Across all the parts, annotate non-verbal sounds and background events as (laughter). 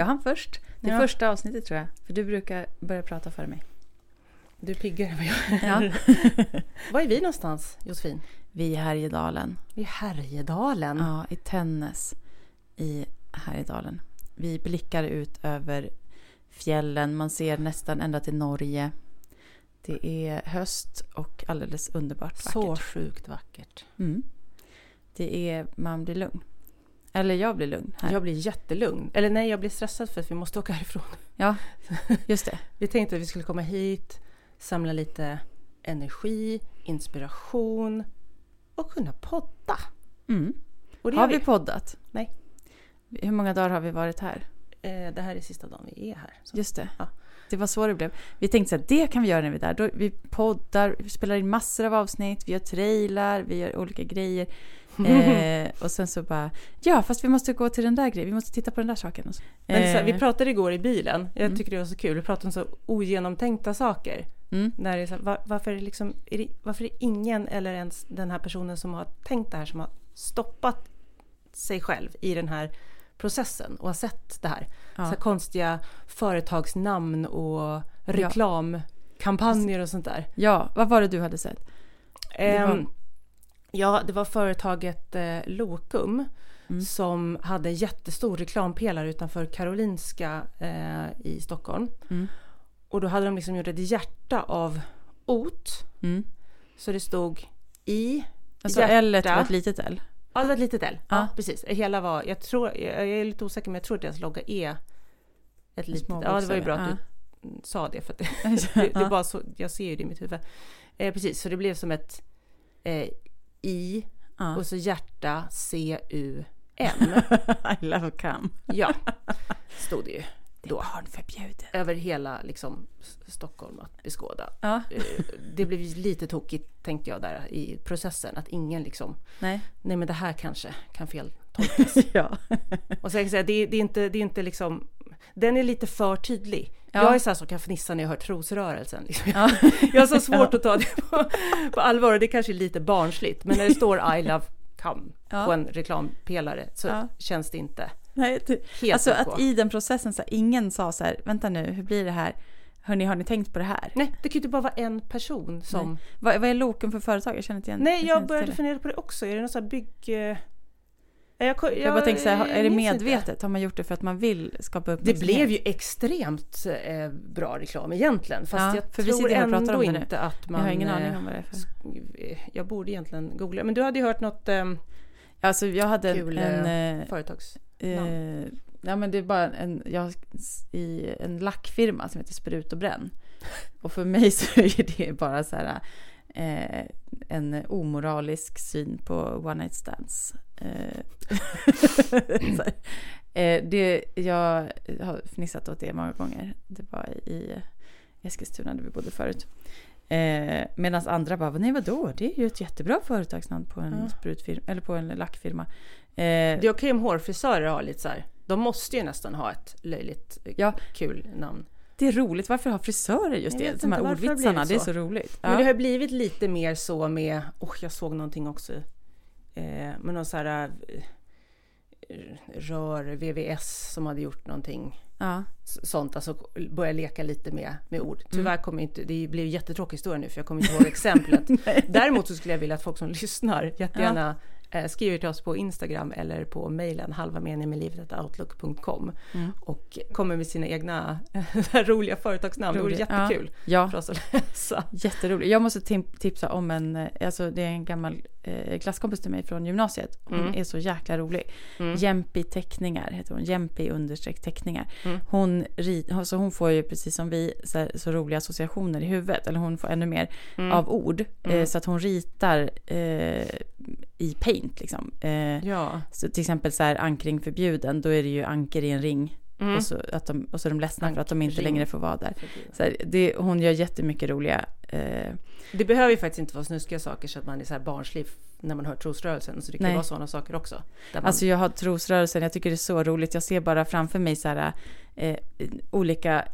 Jag hann först. Det Ja. första avsnittet tror jag. För du brukar börja prata för mig. Du är piggare än vad jag Ja. är. (laughs) Var är vi någonstans, Josefin? Vi är i Härjedalen. Vi är i Härjedalen. Ja, i Tännäs i Härjedalen. Vi blickar ut över fjällen. Man ser nästan ända till Norge. Det är höst och alldeles underbart Så vackert. sjukt vackert. Mm. Det är, man blir lugn. Eller jag blir lugn här. Jag blir jättelugn. Eller nej, jag blir stressad för att vi måste åka härifrån. Ja, just det. (laughs) Vi tänkte att vi skulle komma hit, samla lite energi, inspiration och kunna podda. Mm. Och Har gör vi poddat? Nej. Hur många dagar har vi varit här? Eh, Det här är sista dagen vi är här. Så. Just det. Ja. Det var så det blev. Vi tänkte här, det kan vi göra när vi är där. Då, vi poddar, vi spelar in massor av avsnitt, vi gör trailar, vi gör olika grejer. Eh, och sen så bara, ja fast vi måste gå till den där grejen, vi måste titta på den där saken. Så. Men här, vi Eh, pratade igår i bilen, jag Mm. tycker det var så kul, vi pratade om så ogenomtänkta saker. mm, När det är så här, var, varför, liksom, är det, varför är ingen eller ens den här personen som har tänkt det här som har stoppat sig själv i den här processen och har sett det här? ja. Så här konstiga företagsnamn och reklamkampanjer och sånt där. ja, vad var det du hade sett? Ehm, Ja, det var företaget eh, Lokum Mm. som hade en jättestor reklampelare utanför Karolinska eh, i Stockholm. Mm. Och då hade de liksom gjort ett hjärta av ot. Mm. Så det stod i... Alltså Hjärta. L var ett litet L. Ja, det var ett litet L. Ja, Ja. precis. Hela var... Jag, tror, jag är lite osäker, men jag tror att deras logga är ett litet... Ja, det var ju bra bokstäver. att du sa det. För att det, (laughs) det, det Ja. bara så, jag ser ju det i mitt huvud. Eh, precis, så det blev som ett eh, I Ja. och så hjärta C-U-M. (laughs) I love come. Ja, stod det ju. Det är Då. barnförbjudet. Över hela liksom, Stockholm att beskåda. Ja, Eh, Det blev lite tokigt tänkte jag där i processen. Att ingen liksom, nej. nej men det här kanske kan fel (laughs) ja. Och så kan jag säga, det, det, är inte, det är inte liksom, den är lite för tydlig. Ja. Jag är så här som kan fnissa när jag hör trosrörelsen. Liksom. Ja. (laughs) Jag har så svårt att ta det på, på allvar och det kanske är lite barnsligt. Men när det står I love come Ja. på en reklampelare så känns det inte Nej, det, helt alltså att i den processen så här, ingen sa så här, vänta nu, hur blir det här? Hörni, har ni tänkt på det här? Nej, det kan ju inte bara vara en person som... Vad, vad är Loken för företag? Jag känner inte igen Nej, jag inte började fundera på det också. Är det något sånt här bygg... eh, Jag, jag, Jag bara tänker så här, är det minns inte. medvetet? Har man gjort det för att man vill skapa Det uppmärksamhet? blev ju extremt eh, bra reklam egentligen. Fast Ja, jag för vi tror sitter här och pratar ändå om det inte att man... Jag har ingen eh, aning om vad det är för... Jag borde egentligen googla. Men du hade ju hört något eh, Alltså jag hade en... kul, en eh, företags... eh, ja men det är bara en, jag i en lackfirma som heter Sprut och bränn. Och för mig (laughs) så är det bara så här eh, en omoralisk syn på one night stands. Eh, (laughs) eh, det, jag har fnissat åt det många gånger. Det var i Eskilstuna där vi bodde förut. Eh, Medan andra bara, nej vadå, det är ju ett jättebra företagsnamn på en Ja. sprutfirma, eller på en lackfirma. Eh, Det är okej om hårfrisörer har lite så här. De måste ju nästan ha ett löjligt Ja. kul namn. Det är roligt. Varför har frisörer just det? De här det ordvitsarna. blivit Det är så? roligt. Men det Ja. har blivit lite mer så med, oh, jag såg någonting också, eh, med någon så här eh, rör, VVS som hade gjort någonting Ja. sånt, alltså börja leka lite med, med ord. Tyvärr Mm. kommer inte, det blir jättetråkig historia nu för jag kommer inte ihåg exemplet. (laughs) Däremot så skulle jag vilja att folk som lyssnar jättegärna eh, skriver till oss på Instagram eller på mejlen halvameningmedlivet.outlook.com Mm. och kommer med sina egna eh, (laughs) roliga företagsnamn. Det vore jättekul Ja, för oss att (laughs) läsa. jätteroligt. Jag måste tipsa om en, eh, alltså det är en gammal eh, klasskompis till mig från gymnasiet. Hon Mm. är så jäkla rolig. Mm. Jämpi teckningar heter hon. Jämpi understreck teckningar. Mm. Hon, alltså hon får ju precis som vi så, här, så roliga associationer i huvudet. Eller hon får ännu mer Mm. av ord. Eh, Mm. så att hon ritar eh, i paint liksom. Eh, Ja. så till exempel så här ankring förbjuden. Då är det ju anker i en ring. Mm. Och, så, att de, och så är de ledsna för att de inte längre får vara där. Så här, det, hon gör jättemycket roliga... Eh, Det behöver ju faktiskt inte vara snuskiga saker så att man är så här barnslig när man hör trosrörelsen. Så det kan Nej. vara sådana saker också. Man, Alltså jag har trosrörelsen, jag tycker det är så roligt. Jag ser bara framför mig så här, eh, olika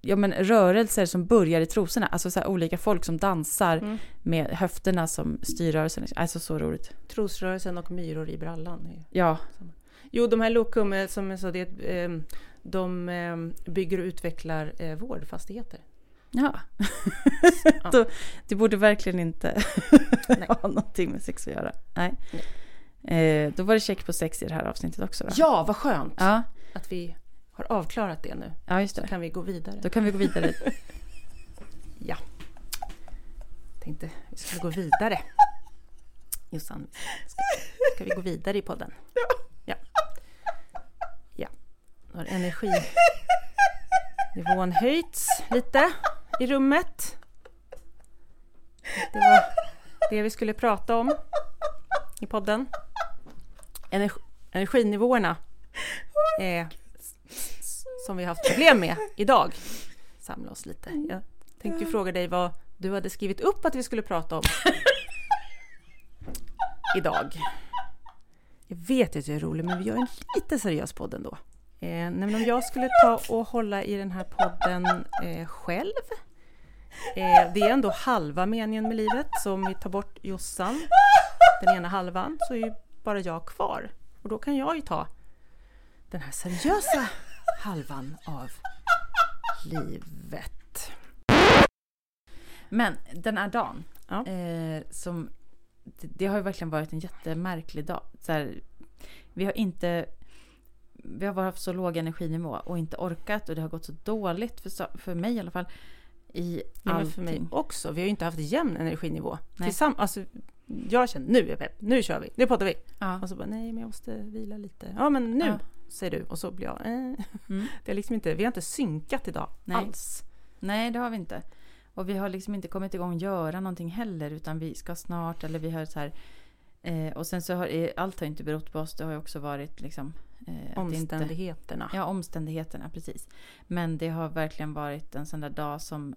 ja, men rörelser som börjar i trosorna. Alltså så olika folk som dansar Mm. med höfterna som styr rörelsen. Alltså så roligt. Trosrörelsen och myror i brallan. Ja. Jo, de här Lokum, eh, som jag sa, det, eh, de eh, bygger och utvecklar eh, vårdfastigheter. Ja. (laughs) Ja. Då, det borde verkligen inte (laughs) ha någonting med sex att göra. Nej. Eh, då var det check på sex i det här avsnittet också då. Ja, vad skönt Ja, att vi har avklarat det nu. ja just det. kan vi gå vidare. Då kan vi gå vidare. (laughs) Ja. Tänkte vi skulle gå vidare. Jossan, ska, ska vi gå vidare i podden? Ja. Ja. Nu har energinivån höjts lite i rummet. Det var det vi skulle prata om i podden. Energi, energinivåerna eh, som vi har haft problem med idag. Samla oss lite. Jag tänkte ju fråga dig vad du hade skrivit upp att vi skulle prata om idag. Jag vet att jag är rolig, men vi gör en lite seriös podd ändå. Eh, nämligen om jag skulle ta och hålla i den här podden eh, själv. Eh, det är ändå halva meningen med livet, så om vi tar bort Jossan, den ena halvan, så är ju bara jag kvar. Och då kan jag ju ta den här seriösa halvan av livet. Men den här dagen, Ja. eh, som, det, det har ju verkligen varit en jättemärklig dag. Så här, vi har inte, vi har bara haft så låg energinivå och inte orkat och det har gått så dåligt för, för mig i alla fall. I Ja, allting. för mig också. Vi har ju inte haft jämn energinivå. Nej. Tillsamm- alltså, jag känner nu är jag pepp, nu kör vi, nu poddar vi. Ja. Och så bara nej men jag måste vila lite. Ja men nu Ja. säger du och så blir jag eh. Mm. (laughs) Det är liksom inte, vi har inte synkat idag Nej. alls. Nej, det har vi inte. Och vi har liksom inte kommit igång och göra någonting heller utan vi ska snart eller vi har så här eh, och sen så har eh, allt har inte berott på oss. Det har ju också varit liksom eh, det inte, Omständigheterna. Ja, omständigheterna, precis. Men det har verkligen varit en sån där dag som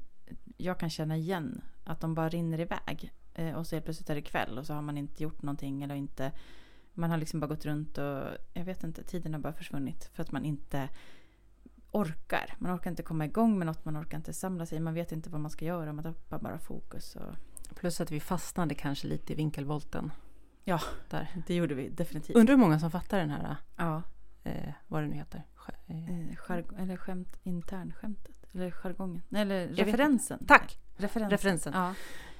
jag kan känna igen. Att de bara rinner iväg. Eh, och så helt plötsligt är det kväll och så har man inte gjort någonting eller inte. Man har liksom bara gått runt och jag vet inte, tiden har bara försvunnit. För att man inte orkar. Man orkar inte komma igång med något, man orkar inte samla sig. Man vet inte vad man ska göra, man tappar bara fokus. Och... Plus att vi fastnade kanske lite i vinkelvolten. Ja, Där. det gjorde vi definitivt. Undrar hur många som fattar den här, Ja, eh, vad det nu heter. Eh, eh, jarg- eller skämt, internskämtet. Eller jargongen. Nej, Eller referensen. Tack! Referensen. Referensen. Ja.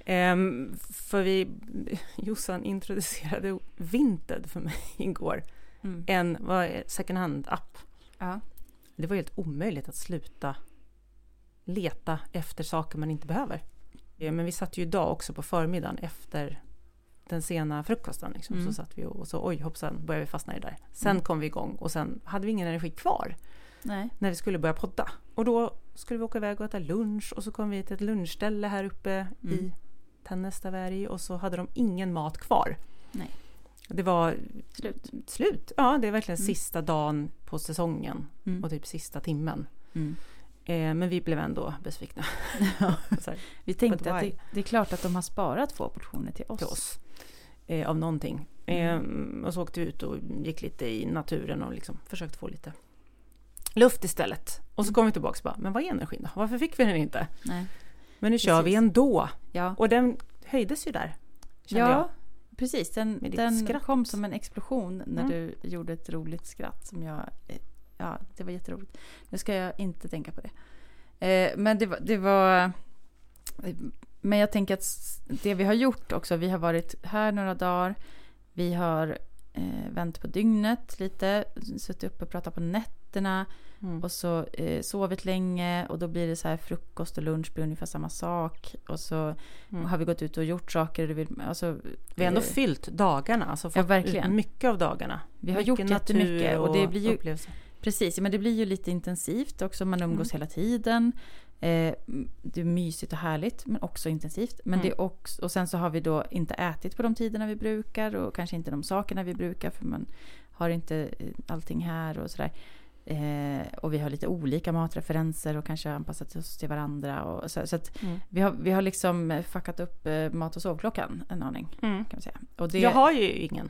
Ehm, för vi, Jossan introducerade Vinted för mig (laughs) igår. Mm. En vad second hand-app. ja. Det var helt omöjligt att sluta leta efter saker man inte behöver. Eh, Men vi satt ju idag också på förmiddagen efter den sena frukosten. Liksom. Mm. Så satt vi och, så oj hoppsan började vi fastna i det där. Sen Mm. kom vi igång och sen hade vi ingen energi kvar Nej. när vi skulle börja podda. Och då skulle vi åka iväg och äta lunch och så kom vi till ett lunchställe här uppe Mm. i Tännäs där vi är i och så hade de ingen mat kvar. Nej. Det var Slut. slut. Ja, det är verkligen Mm. sista dagen på säsongen Mm. och typ sista timmen. Mm. Eh, men vi blev ändå besvikna. (laughs) (laughs) Här, Vi tänkte att det, det är klart att de har sparat två portioner till oss. till oss. Eh, av någonting. Eh, och så åkte vi ut och gick lite i naturen och liksom försökte få lite luft istället. Och så kom vi tillbaka och bara, men vad är energin då? Varför fick vi den inte? Nej. Men nu kör vi Precis. ändå. Ja, Och den höjdes ju där. Kände ja jag. precis. Den, den kom som en explosion när Mm. du gjorde ett roligt skratt som jag... Ja, det var jätteroligt. Nu ska jag inte tänka på det. Eh, men det var, det var... Men jag tänker att det vi har gjort också, vi har varit här några dagar. Vi har eh, vänt på dygnet lite, suttit uppe och pratat på nätterna. Mm. Och så eh, sovit länge och då blir det så här frukost och lunch blir ungefär samma sak. Och så Mm. har vi gått ut och gjort saker. och vill, alltså, Vi har ändå eh, fyllt dagarna, alltså Ja, fått ut verkligen. mycket av dagarna. Vi har mycket gjort jättemycket och det blir ju upplevelser. Precis, men det blir ju lite intensivt också. Man umgås Mm. hela tiden. Eh, det är mysigt och härligt men också intensivt. Men Mm. det också, och sen så har vi då inte ätit på de tiderna vi brukar och kanske inte de sakerna vi brukar för man har inte eh, allting här och sådär. Eh, och vi har lite olika matreferenser och kanske anpassat oss till varandra. Och så så att Mm. vi, har, vi har liksom fuckat upp eh, mat och sovklockan en aning Mm. kan man säga. Och det, Jag har ju ingen.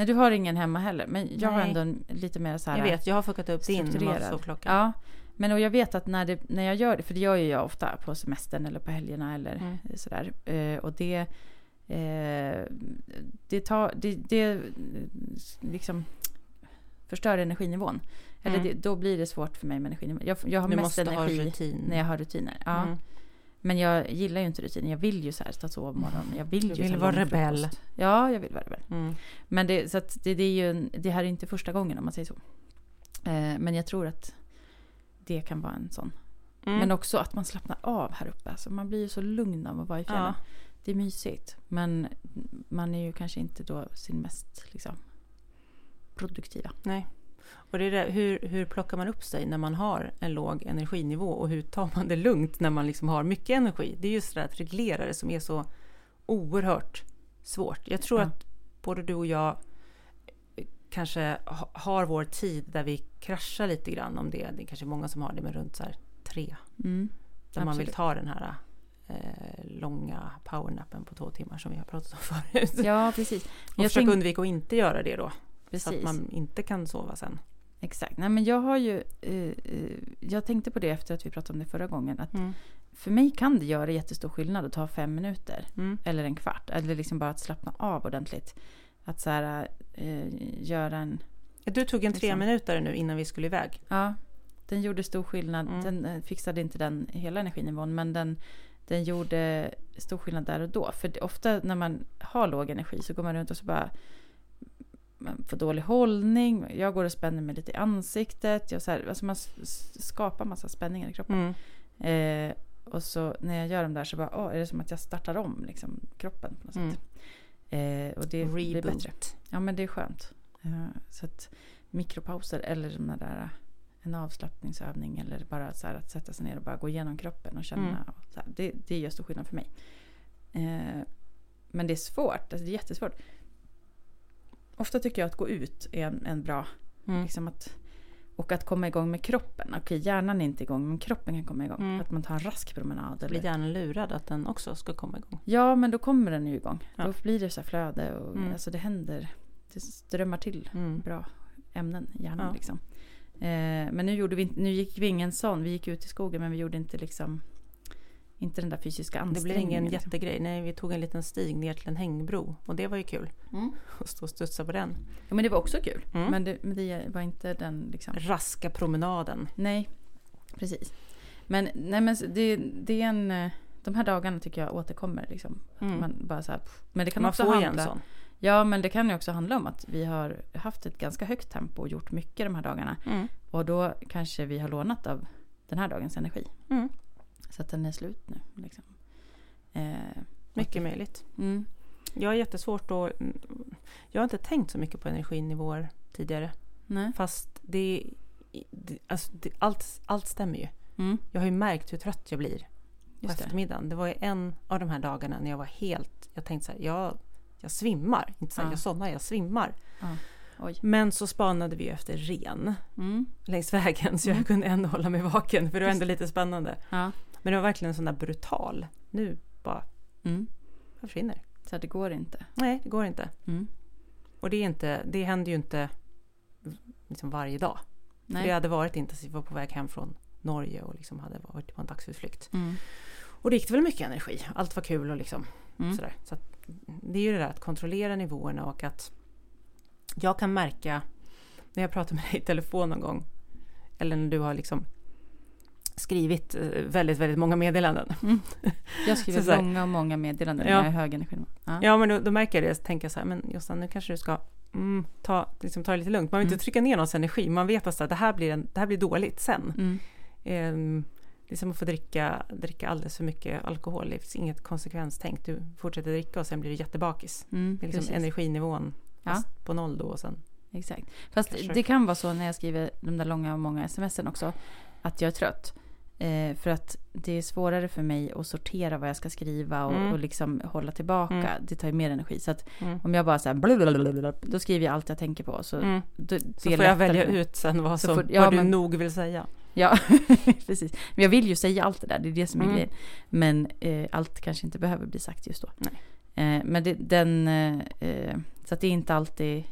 Nej, du har ingen hemma heller. Men jag har Nej. ändå en, lite mer så här... Jag vet, jag har fuckat upp din matsovklocka. Ja, men och jag vet att när, det, när jag gör det, för det gör ju jag ofta på semestern eller på helgerna eller Mm. sådär. Eh, och det, eh, det tar, det, det liksom förstör energinivån. Eller Mm. det, då blir det svårt för mig med energinivån. Jag, jag har Du mest energi rutin. när jag har rutiner. Ja. Mm. Men jag gillar ju inte rutiner. Jag vill ju så här, på morgonen. Jag vill Du ju vill så här vara rebell. frukost. Ja, jag vill vara rebell. Mm. Men det, så det, det är ju en, det här är inte första gången om man säger så. Eh, men jag tror att det kan vara en sån. Mm. Men också att man slappnar av här uppe. Alltså man blir ju så lugn av att vara i fjällen. Ja. Det är mysigt. Men man är ju kanske inte då sin mest liksom, produktiva. Nej. Och det är det, hur, hur plockar man upp sig när man har en låg energinivå och hur tar man det lugnt när man liksom har mycket energi? Det är just det där att reglera det som är så oerhört svårt. Jag tror Ja. att både du och jag eh, kanske ha- har vår tid där vi kraschar lite grann om det. Det är kanske många som har det, men runt så här tre. Mm. Där man vill Absolut. ta den här eh, långa powernappen på två timmar som vi har pratat om (laughs) förut. Ja, precis. och jag försöka tänk- undvika att inte göra det då. Så precis. att man inte kan sova sen. Exakt. Nej, men jag har ju... Eh, eh, jag tänkte på det efter att vi pratade om det förra gången. Att Mm. för mig kan det göra jättestor skillnad att ta fem minuter. Mm. Eller en kvart. Eller liksom bara att slappna av ordentligt. Att så här, eh, göra en... Du tog en tre Liksom. minuter nu innan vi skulle iväg. Ja, den gjorde stor skillnad. Mm. Den eh, fixade inte den hela energinivån. Men den, den gjorde stor skillnad där och då. För det, ofta när man har låg energi så går man runt och så bara... Man får dålig hållning. Jag går och spänner mig lite i ansiktet. Jag så här, alltså man skapar massa spänningar i kroppen. Mm. Eh, och så när jag gör dem där så bara, åh, är det som att jag startar om liksom, kroppen på något Mm. sätt. Eh, och det blir bättre. Reboot. Ja men det är skönt. Eh, så att mikropauser eller de där, en avslappningsövning eller bara så här att sätta sig ner och bara gå igenom kroppen och känna. Mm. Och här, det, det gör stor skillnad för mig. Eh, men det är svårt, alltså det är jättesvårt. Ofta tycker jag att gå ut är en, en bra Mm. Liksom att, och att komma igång med kroppen. Okej, hjärnan är inte igång, men kroppen kan komma igång. Mm. Att man tar en rask promenad. Blir Eller... hjärnan lurad att den också ska komma igång? Ja, men då kommer den ju igång. Ja. Då blir det så flöde och Mm. alltså det händer. Det strömmar till Mm. bra ämnen i hjärnan. Ja. Liksom. Eh, men nu, gjorde vi, nu gick vi ingen sån. Vi gick ut i skogen men vi gjorde inte liksom inte den där fysiska Det blir ansträngningen. ingen jättegrej. Nej, vi tog en liten stig ner till en hängbro och det var ju kul. Mm. Att stå och studsa på den. Ja, men det var också kul. Mm. Men, det, men det var inte den liksom. Raska promenaden. Nej, precis. Men, nej, men det, det är en... De här dagarna tycker jag återkommer. Liksom. Mm. Man bara så här, men det kan Man också får ju en handla... sån. Ja, men det kan ju också handla om att vi har haft ett ganska högt tempo och gjort mycket de här dagarna. Mm. Och då kanske vi har lånat av den här dagens energi. Mm. Så att den är slut nu. Liksom. Eh, Mycket möjligt. mm. Jag har jättesvårt att... Jag har inte tänkt så mycket på energinivåer tidigare. Nej. Fast det... det, alltså det allt, allt stämmer ju. Mm. Jag har ju märkt hur trött jag blir på Just det. eftermiddagen. Det var ju en av de här dagarna när jag var helt... Jag tänkte så här, jag, jag svimmar. Inte så här, Ja. jag somnar, jag svimmar. Ja. Oj. Men så spanade vi efter ren Mm. längs vägen så jag Mm. kunde ändå hålla mig vaken för det var ändå lite spännande. Ja. Men det var verkligen en sån där brutal. Nu bara Mm. försvinner. Så det går inte. Nej, det går inte. Mm. Och det, är inte, det händer ju inte liksom varje dag. För Nej. det hade varit intensivt, var på väg hem från Norge och liksom hade varit på en dagsutflykt. Mm. Och det gick väl mycket energi. Allt var kul och liksom Mm. sådär. Så det är ju det där att kontrollera nivåerna och att jag kan märka när jag pratar med dig i telefon någon gång eller när du har liksom skrivit eh, väldigt, väldigt många meddelanden. (laughs) Jag skriver Så långa och många meddelanden Ja. när jag är hög energi. Ja. Ja, men då, då märker jag det. Så tänker jag så här, men Jossan, nu kanske du ska mm, ta, liksom, ta det lite lugnt. Man vill Mm. inte trycka ner någons energi. Man vet att så här, det, här blir en, det här blir dåligt sen. Mm. Ehm, det är som att få dricka, dricka alldeles för mycket alkohol. Det finns inget konsekvenstänk. Du fortsätter dricka och sen blir du jättebakis. Mm. Det är liksom Precis. energinivån Ja. på noll då och sen. Exakt. Fast Kanske. det kan vara så när jag skriver de där långa och många smsen också. Att jag är trött. Eh, för att det är svårare för mig att sortera vad jag ska skriva och, Mm. och liksom hålla tillbaka. Mm. Det tar ju mer energi. Så att Mm. om jag bara så här blablabla, då skriver jag allt jag tänker på. Så, Mm. då, Så får jag välja ut sen vad, som, får- ja, vad du men- nog vill säga. Ja, (laughs) precis. Men jag vill ju säga allt det där. Det är det som är Mm. grejen. Men eh, allt kanske inte behöver bli sagt just då. Nej. Eh, men det, den... Eh, eh, så att det är inte alltid...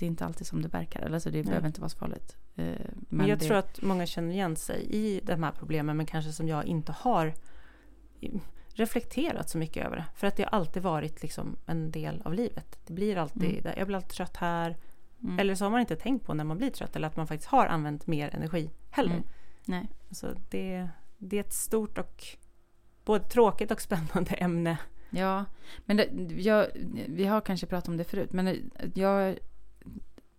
Det är inte alltid som det verkar. Alltså det Nej. behöver inte vara så farligt. Eh, men Men jag det, tror att många känner igen sig i de här problemen men kanske som jag inte har reflekterat så mycket över det. För att det har alltid varit liksom en del av livet. Det blir alltid, Mm. jag blir alltid trött här, Mm. Eller så har man inte tänkt på när man blir trött eller att man faktiskt har använt mer energi heller. Mm. Nej. Så det, det är ett stort och både tråkigt och spännande ämne. Ja, men det, jag, vi har kanske pratat om det förut, men jag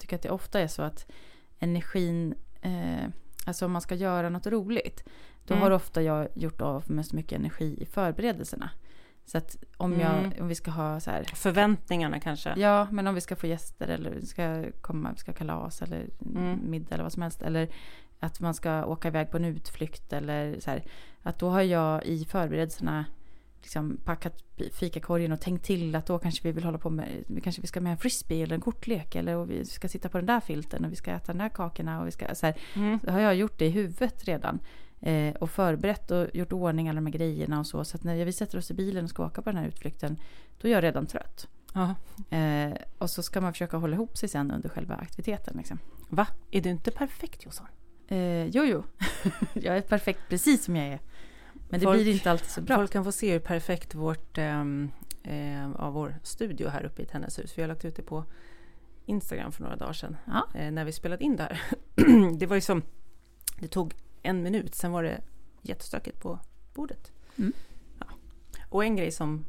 tycker att det ofta är så att energin, eh, alltså om man ska göra något roligt, då mm. har ofta jag gjort av med så mycket energi i förberedelserna. Så att om, jag, mm. om vi ska ha så här... Förväntningarna kanske? Ja, men om vi ska få gäster eller vi ska komma, ska kalas eller mm. middag eller vad som helst. Eller att man ska åka iväg på en utflykt eller så här. Att då har jag i förberedelserna liksom packat fikakorgen och tänkt till att då kanske vi vill hålla på med, kanske vi ska med en frisbee eller en kortlek eller och vi ska sitta på den där filten och vi ska äta de där kakorna och vi ska så här. Mm. Då har jag gjort det i huvudet redan. Eh, och förberett och gjort ordning alla de här grejerna och så. Så att när vi sätter oss i bilen och ska åka på den här utflykten, då är jag redan trött. Eh, och så ska man försöka hålla ihop sig sen under själva aktiviteten. Liksom. Va? Är du inte perfekt Jossan? Eh, jo, jo. (laughs) jag är perfekt precis som jag är. Men det folk, blir inte alltid så bra. Folk kan få se hur perfekt vårt, ehm, eh, av vår studio här uppe i Tenneshus. Vi har lagt ut det på Instagram för några dagar sedan. Ja. Eh, när vi spelade in där. (clears throat) det var ju som, det tog en minut, sen var det jättestökigt på bordet. Mm. Ja. Och en grej som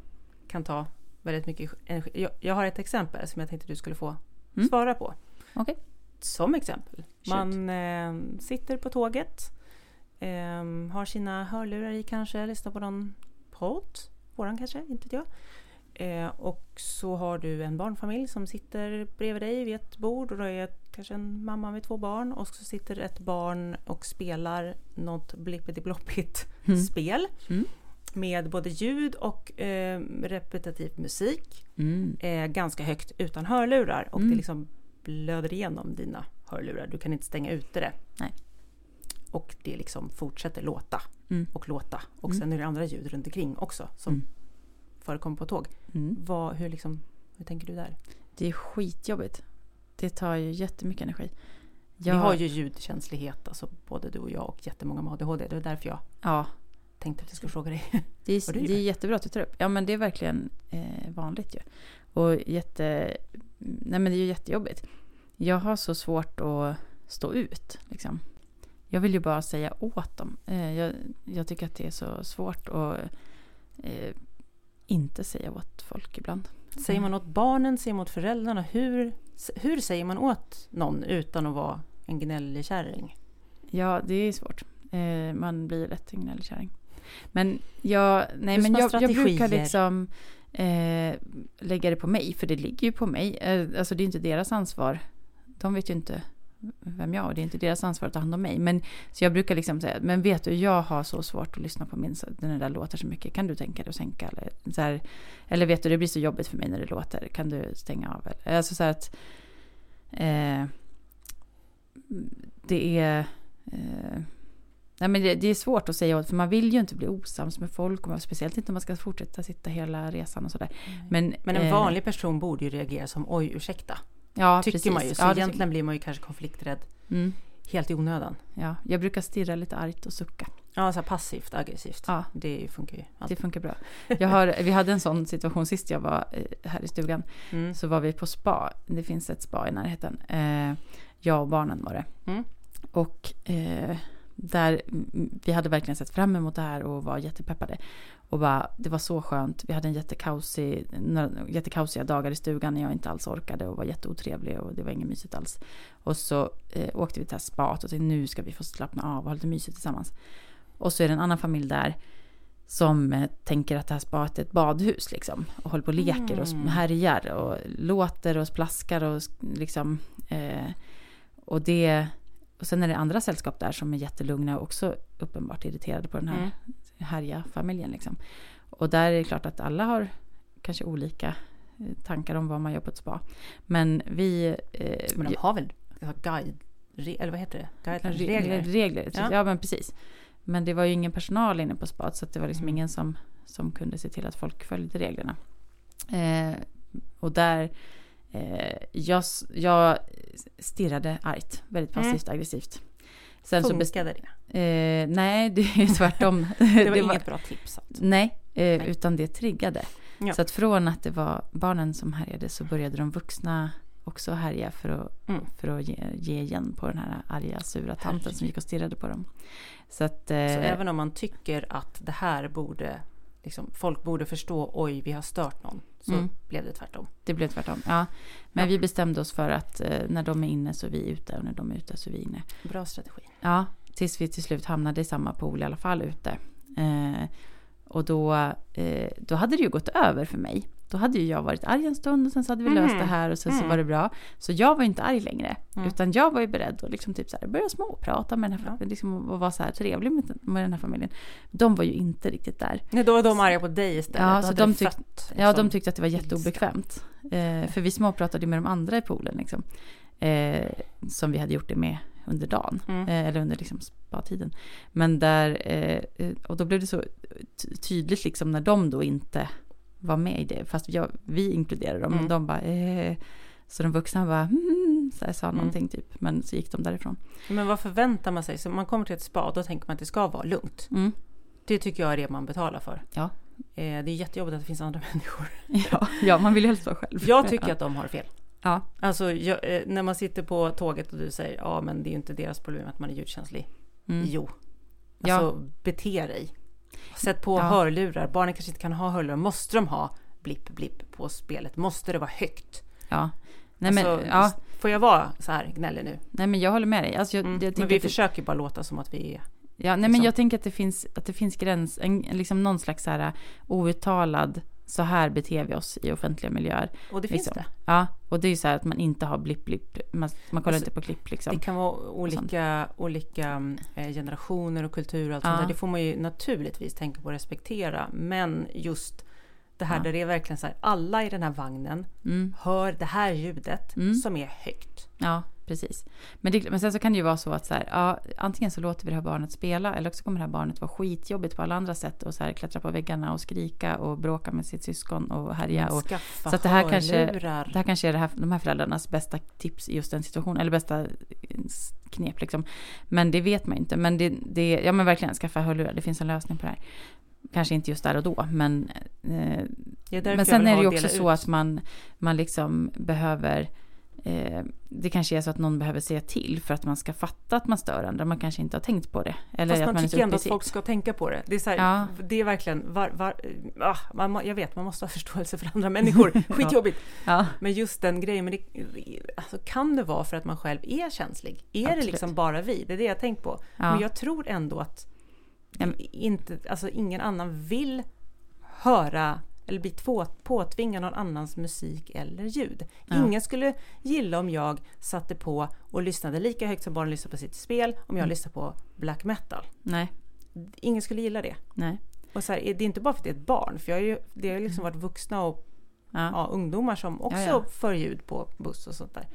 kan ta väldigt mycket energi. Jag, jag, har ett exempel som jag tänkte du skulle få mm. svara på. Okay. Som exempel. Man eh, sitter på tåget, eh, har sina hörlurar i kanske, lyssnar på någon podd, våran kanske, inte jag. Eh, och så har du en barnfamilj som sitter bredvid dig vid ett bord och då är kanske en mamma med två barn och så sitter ett barn och spelar något blippity-bloppigt mm. spel. Mm. Med både ljud och eh, repetitiv musik. Mm. Eh, ganska högt utan hörlurar och det mm. liksom blöder igenom dina hörlurar. Du kan inte stänga ute det. Nej. Och det liksom fortsätter låta mm. och låta. Och mm. sen är det andra ljud runt omkring också som förekommer på tåg. Vad, hur, liksom, hur tänker du där? Det är skitjobbigt det tar ju jättemycket energi. Jag... Vi har ju ljudkänslighet, alltså både du och jag och jättemånga med ADHD. Det var därför jag ja. tänkte att jag skulle fråga dig. Det är, (laughs) det är jättebra att du tar upp. Ja men det är verkligen eh, vanligt ju. Och jätte... Nej men det är ju jättejobbigt. Jag har så svårt att stå ut. Liksom. Jag vill ju bara säga åt dem. Eh, jag, jag, tycker att det är så svårt att eh, inte säga åt folk ibland. Säger man åt barnen, säger man åt föräldrarna? Hur, hur säger man åt någon utan att vara en gnällig kärring? Ja, det är svårt. Eh, man blir lätt en gnällig kärring. Men jag, nej, men jag, jag brukar liksom eh, lägga det på mig, för det ligger ju på mig. Eh, alltså det är inte deras ansvar. De vet ju inte vem jag är. Det är inte deras ansvar att ta hand om mig. Men, så jag brukar liksom säga, men vet du, jag har så svårt att lyssna på min, den där låter så mycket. Kan du tänka dig att sänka? Eller, så här, eller vet du, det blir så jobbigt för mig när det låter. Kan du stänga av? Eller, alltså så här att eh, det är... Eh, nej men det, det, är svårt att säga åt, för man vill ju inte bli osams med folk. Och speciellt inte om man ska fortsätta sitta hela resan och sådär. Men, men en eh, vanlig person borde ju reagera som oj, ursäkta. Ja, tycker precis. man ju. Så ja, egentligen blir man ju kanske konflikträdd mm. helt i onödan. Ja, jag brukar stirra lite argt och sucka. Ja, så passivt aggressivt. Ja. Det funkar ju. Alltid. Det funkar bra. Jag har, vi hade en sån situation sist jag var eh, här i stugan. Mm. Så var vi på spa. Det finns ett spa i närheten. Eh, jag och barnen var det. Mm. Och eh, där vi hade verkligen sett fram emot det här och var jättepeppade. Och bara, det var så skönt. Vi hade en jättekaosig, jättekaosiga dagar i stugan när jag inte alls orkade och var jätteotrevlig och det var inget mysigt alls. Och så eh, åkte vi till det här spat och tänkte nu ska vi få slappna av och ha lite mysigt tillsammans. Och så är det en annan familj där som eh, tänker att det här spat är ett badhus liksom. Och håller på och leker och mm. härjar och låter och splaskar och liksom. Eh, och det och sen är det andra sällskap där som är jättelugna och också uppenbart irriterade på den här mm. Härja familjen. Liksom. Och där är det klart att alla har kanske olika eh, tankar om vad man gör på ett spa. Men vi... Eh, men de har väl guide, eller vad heter det? Guide, regler? Regler, ja. ja. men precis. Men det var ju ingen personal inne på spat så det var liksom mm. ingen som, som kunde se till att folk följde reglerna. Eh, och där Eh, jag, jag stirrade argt, väldigt mm. passivt mm. aggressivt. Sen Funkade det? Eh, nej, det är tvärtom. (laughs) det var (laughs) det inget var, bra tips? Att... Nej, eh, nej, utan det triggade. Ja. Så att från att det var barnen som härjade så började de vuxna också härja för att, Mm. för att ge, ge igen på den här arga, sura tanten Herregud. som gick och stirrade på dem. Så att... Så Eh, även om man tycker att det här borde, liksom, folk borde förstå, oj, vi har stört någon, så Mm. blev det tvärtom. Det blev tvärtom. Ja. Men Ja. vi bestämde oss för att eh, när de är inne så är vi ute och när de är ute så är vi inne. Bra strategi. Ja, tills vi till slut hamnade i samma pool i alla fall ute. Eh, och då, eh, då hade det ju gått över för mig. Då hade ju jag varit arg en stund och sen så hade vi löst Mhm. det här och sen så Mm. var det bra. Så jag var inte arg längre. Mm. Utan jag var ju beredd att liksom typ så här börja småprata med den här familjen. Liksom, och vara så här trevlig med, med den här familjen. De var ju inte riktigt där. Nej, då var de arga på dig istället. Ja, Då så de tyck- fött, Ja, liksom. de tyckte att det var jätteobekvämt. Eh, för vi småpratade ju med de andra i poolen liksom. Eh, som vi hade gjort det med under dagen. Mm. Eh, eller under liksom spa-tiden. Men där, eh, eh, och då blev det så ty- tydligt liksom när de då inte var med i det. Fast jag, vi inkluderade dem, Mm. men de bara eh, Så de vuxna bara mm, så här, sa Mm. någonting typ. Men så gick de därifrån. Men vad förväntar man sig? Så man kommer till ett spa, då tänker man att det ska vara lugnt. Mm. Det tycker jag är det man betalar för. Ja. Eh, det är jättejobbigt att det finns andra (laughs) människor. Ja, ja, man vill ju helst vara själv. Jag tycker ja. att de har fel. Ja, Alltså jag, eh, när man sitter på tåget och du säger ja men det är ju inte deras problem att man är ljudkänslig. mm. Jo. Ja. Alltså bete dig. Sätt på Ja. hörlurar. Barnen kanske inte kan ha hörlurar. Måste de ha blipp blipp på spelet? Måste det vara högt? ja. Nej, men, alltså, ja, Får jag vara så här gnällig nu? nej men jag håller med dig. Alltså, jag, Mm. jag Men vi det- försöker bara låta som att vi är... Ja, nej men liksom. jag tänker att det finns, att det finns gräns, en, liksom någon slags så här outtalad, så här beter vi oss i offentliga miljöer. Och det finns Liksom. det. Ja, och det är ju så här att man inte har blipp blipp, man, man kollar Alltså, inte på klipp liksom. Det kan vara olika, olika eh, generationer och kulturer och allt sånt Ja. där. Det får man ju naturligtvis tänka på och respektera. Men just det här Ja. där det är verkligen så här, alla i den här vagnen Mm, hör det här ljudet Mm. som är högt. ja, precis. Men, det, men sen så kan det ju vara så att så här, ja, antingen så låter vi det här barnet spela eller också kommer det här barnet vara skitjobbigt på alla andra sätt och så här klättra på väggarna och skrika och bråka med sitt syskon och härja. Och, Skaffa så att det här kanske-. Det här kanske är det här, de här föräldrarnas bästa tips i just den situationen, eller bästa eh, knep liksom. Men det vet man ju inte. Men det, det ja men verkligen skaffa hörlurar, det finns en lösning på det här. Kanske inte just där och då, men... Eh, men sen är det ju också så ut. att man, man liksom behöver... Eh, det kanske är så att någon behöver säga till för att man ska fatta att man stör andra. Man kanske inte har tänkt på det. Eller Fast att man, tycker ändå att folk ska tänka på det. Det är, så här, Ja. det är verkligen, var, var, ah, man, jag vet man måste ha förståelse för andra människor, (laughs) skitjobbigt. Ja, Men just den grejen, men det, alltså, kan det vara för att man själv är känslig? Är det Absolut. liksom bara vi? Det är det jag tänkt på. ja. Men jag tror ändå att inte, alltså, ingen annan vill höra eller bli två, påtvingad någon annans musik eller ljud. Ja. Ingen skulle gilla om jag satte på och lyssnade lika högt som barnen lyssnar på sitt spel om jag Mm. lyssnar på black metal. Nej, Ingen skulle gilla det. nej. Och så här, det är inte bara för att det är ett barn, för jag har ju, det har liksom varit vuxna och Ja, ja, ungdomar som också Ja, för ljud på buss och sånt där.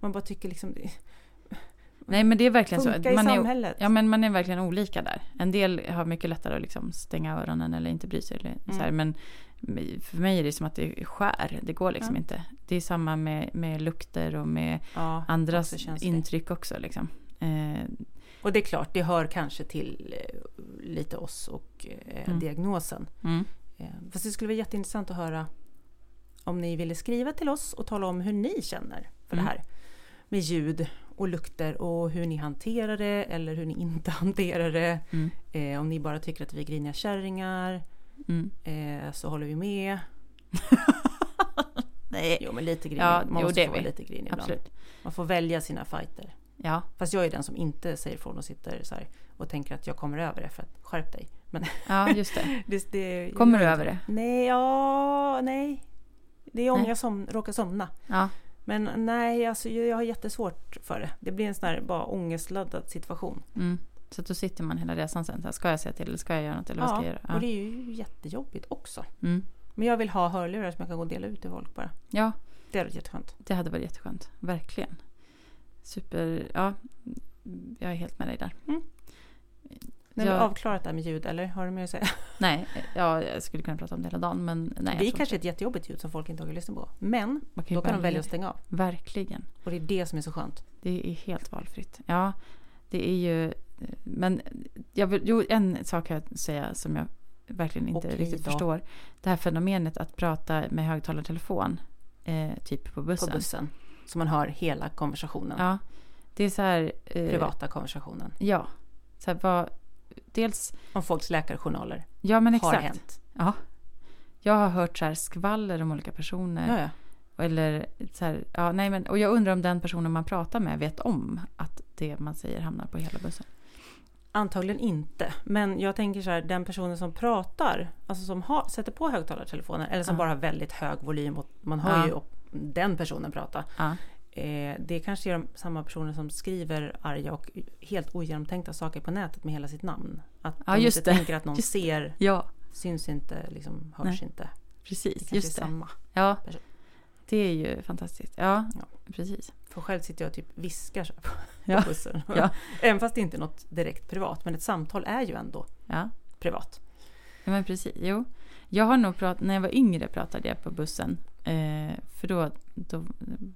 Man bara tycker liksom det Nej men det är verkligen så. Man är. Ja men man är verkligen olika där. En del har mycket lättare att liksom stänga öronen eller inte bry sig. Eller så här, men för mig är det som att det skär. Det går liksom Ja. inte. Det är samma med, med lukter och med ja, andras också intryck också. Liksom. Eh, Och det är klart, det hör kanske till eh, lite oss och eh, Mm. diagnosen. mm. Eh, fast det skulle vara jätteintressant att höra om ni ville skriva till oss och tala om hur ni känner för Mm. det här med ljud och lukter och hur ni hanterar det eller hur ni (laughs) inte hanterar det. Mm. Eh, om ni bara tycker att vi är griniga kärringar Mm. eh, så håller vi med. (laughs) Nej. Jo men lite grinig, Ja, man jo, måste få vara lite grinig ibland. Absolut. Man får välja sina fighter. Ja. Fast jag är den som inte säger ifrån och sitter så och tänker att jag kommer över det för att skärp dig. Men (laughs) ja, just det. (laughs) det, det Kommer du över det? Nej, ja, nej. Det är om Nej. jag som, råkar somna. Ja. Men nej, alltså, jag har jättesvårt för det. Det blir en sån här bara ångestladdad situation. Mm. Så då sitter man hela resan sen. Så här, ska jag säga till eller ska jag göra något? Eller vad ska jag göra? och Ja. det är ju jättejobbigt också. Mm. Men jag vill ha hörlurar som jag kan gå och dela ut till folk bara. ja, Det hade varit jätteskönt. det hade varit jätteskönt. Verkligen. Super. Ja, jag är helt med dig där. Nu har vi Jag- avklarat det här med ljud, eller har du mer att säga? (laughs) Nej, ja, jag skulle kunna prata om det hela dagen men nej. det är kanske ett jättejobbigt ljud som folk inte orkar lyssna på. Men ju då kan de välja välja. att stänga av. Verkligen. Och det är det som är så skönt. Det är helt valfritt. Ja, det är ju... Men jag vill, jo, en sak kan jag säga som jag verkligen inte Okej riktigt då. förstår. Det här fenomenet att prata med högtalartelefon, eh, typ på På bussen. bussen. Så man hör hela konversationen. Ja, det är så här... Eh, Privata konversationen. Ja. Så här, vad, dels... Om folks läkarjournaler Ja, men har exakt. hänt. Ja. Jag har hört så här skvaller om olika personer. Ja, ja. Eller så här, ja, nej men, och jag undrar om den personen man pratar med vet om att det man säger hamnar på hela bussen. Antagligen inte. Men jag tänker så här, den personen som pratar, alltså som har, sätter på högtalartelefonen eller som Ja. bara har väldigt hög volym och man hör Ja. ju den personen prata. Ja, Eh, det kanske är de samma personer som skriver arga och helt ogenomtänkta saker på nätet med hela sitt namn. Att Ja, de inte det. tänker att någon Just ser, syns inte, liksom, hörs Nej. inte. Det precis. kanske Just är det. samma. Ja, person. Det är ju fantastiskt. Ja, Ja. precis. För själv sitter jag och typ viskar på, Ja. på bussen. Ja. (laughs) Även fast det inte är något direkt privat. Men ett samtal är ju ändå Ja, privat. ja men precis. Jo. Jag har nog pratat, när jag var yngre pratade jag på bussen. Eh, för då, då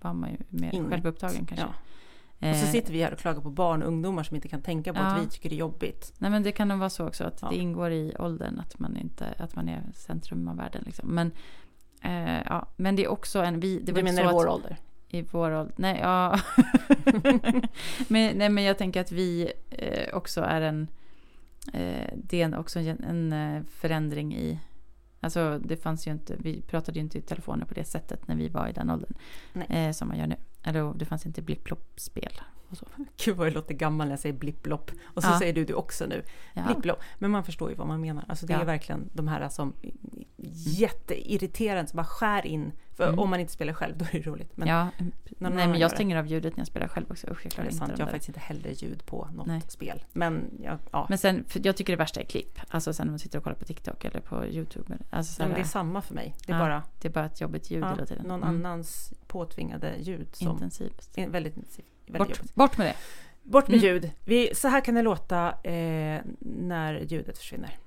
var man ju mer Inget. självupptagen kanske. Ja. Och så Eh, sitter vi här och klagar på barn och ungdomar som inte kan tänka på Ja. att vi tycker det är jobbigt. Nej men det kan nog vara så också att Ja. det ingår i åldern att man inte att man är centrum av världen liksom. Men, eh, ja, men det är också en... Vi, det Du var inte menar i så vår att, ålder? I vår ålder? Nej, ja. (laughs) men, nej men jag tänker att vi eh, också är en... Eh, det är också en, en eh, förändring i... Alltså det fanns ju inte, vi pratade ju inte i telefoner på det sättet när vi var i den åldern. Eh, som man gör nu. Eller det fanns inte blipp-plopp-spel. (laughs) Gud vad jag låter gammal när jag säger blipplopp. Och så Ja. säger du det också nu. Ja. Blipplopp. Men man förstår ju vad man menar. Alltså det Ja. är verkligen de här som jätteirriterande som bara skär in. För Mm. om man inte spelar själv (laughs) då är det roligt. Men ja, nej men jag det. stänger av ljudet när jag spelar själv också. Usch, jag det klarar är inte sant. de Jag har faktiskt inte heller ljud på något Nej. spel. Men ja, ja. Men sen, jag tycker det värsta är klipp. Alltså sen när man sitter och kollar på TikTok eller på YouTube. Alltså så Men det är samma för mig. Det är bara det är bara ett jobbigt ljud ja, hela tiden. någon Mm. annans påtvingade ljud som Intensivt. är väldigt intensivt. Väldigt Bort, bort med det. Bort med Mm. ljud. Vi, så här kan det låta eh, när ljudet försvinner.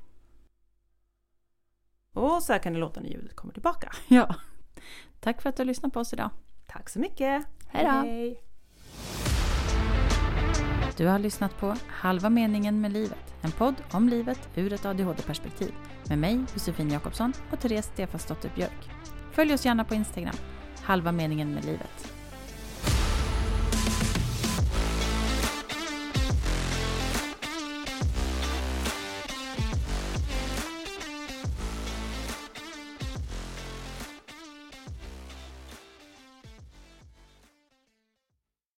Och så här kan det låta när ljudet kommer tillbaka. (laughs) Ja. Tack för att du har lyssnat på oss idag. Tack så mycket! Hej då. Du har lyssnat på Halva meningen med livet. En podd om livet ur ett ADHD-perspektiv. Med mig, Josefin Jakobsson och Therese Stefasdotter Björk. Följ oss gärna på Instagram. Halva meningen med livet.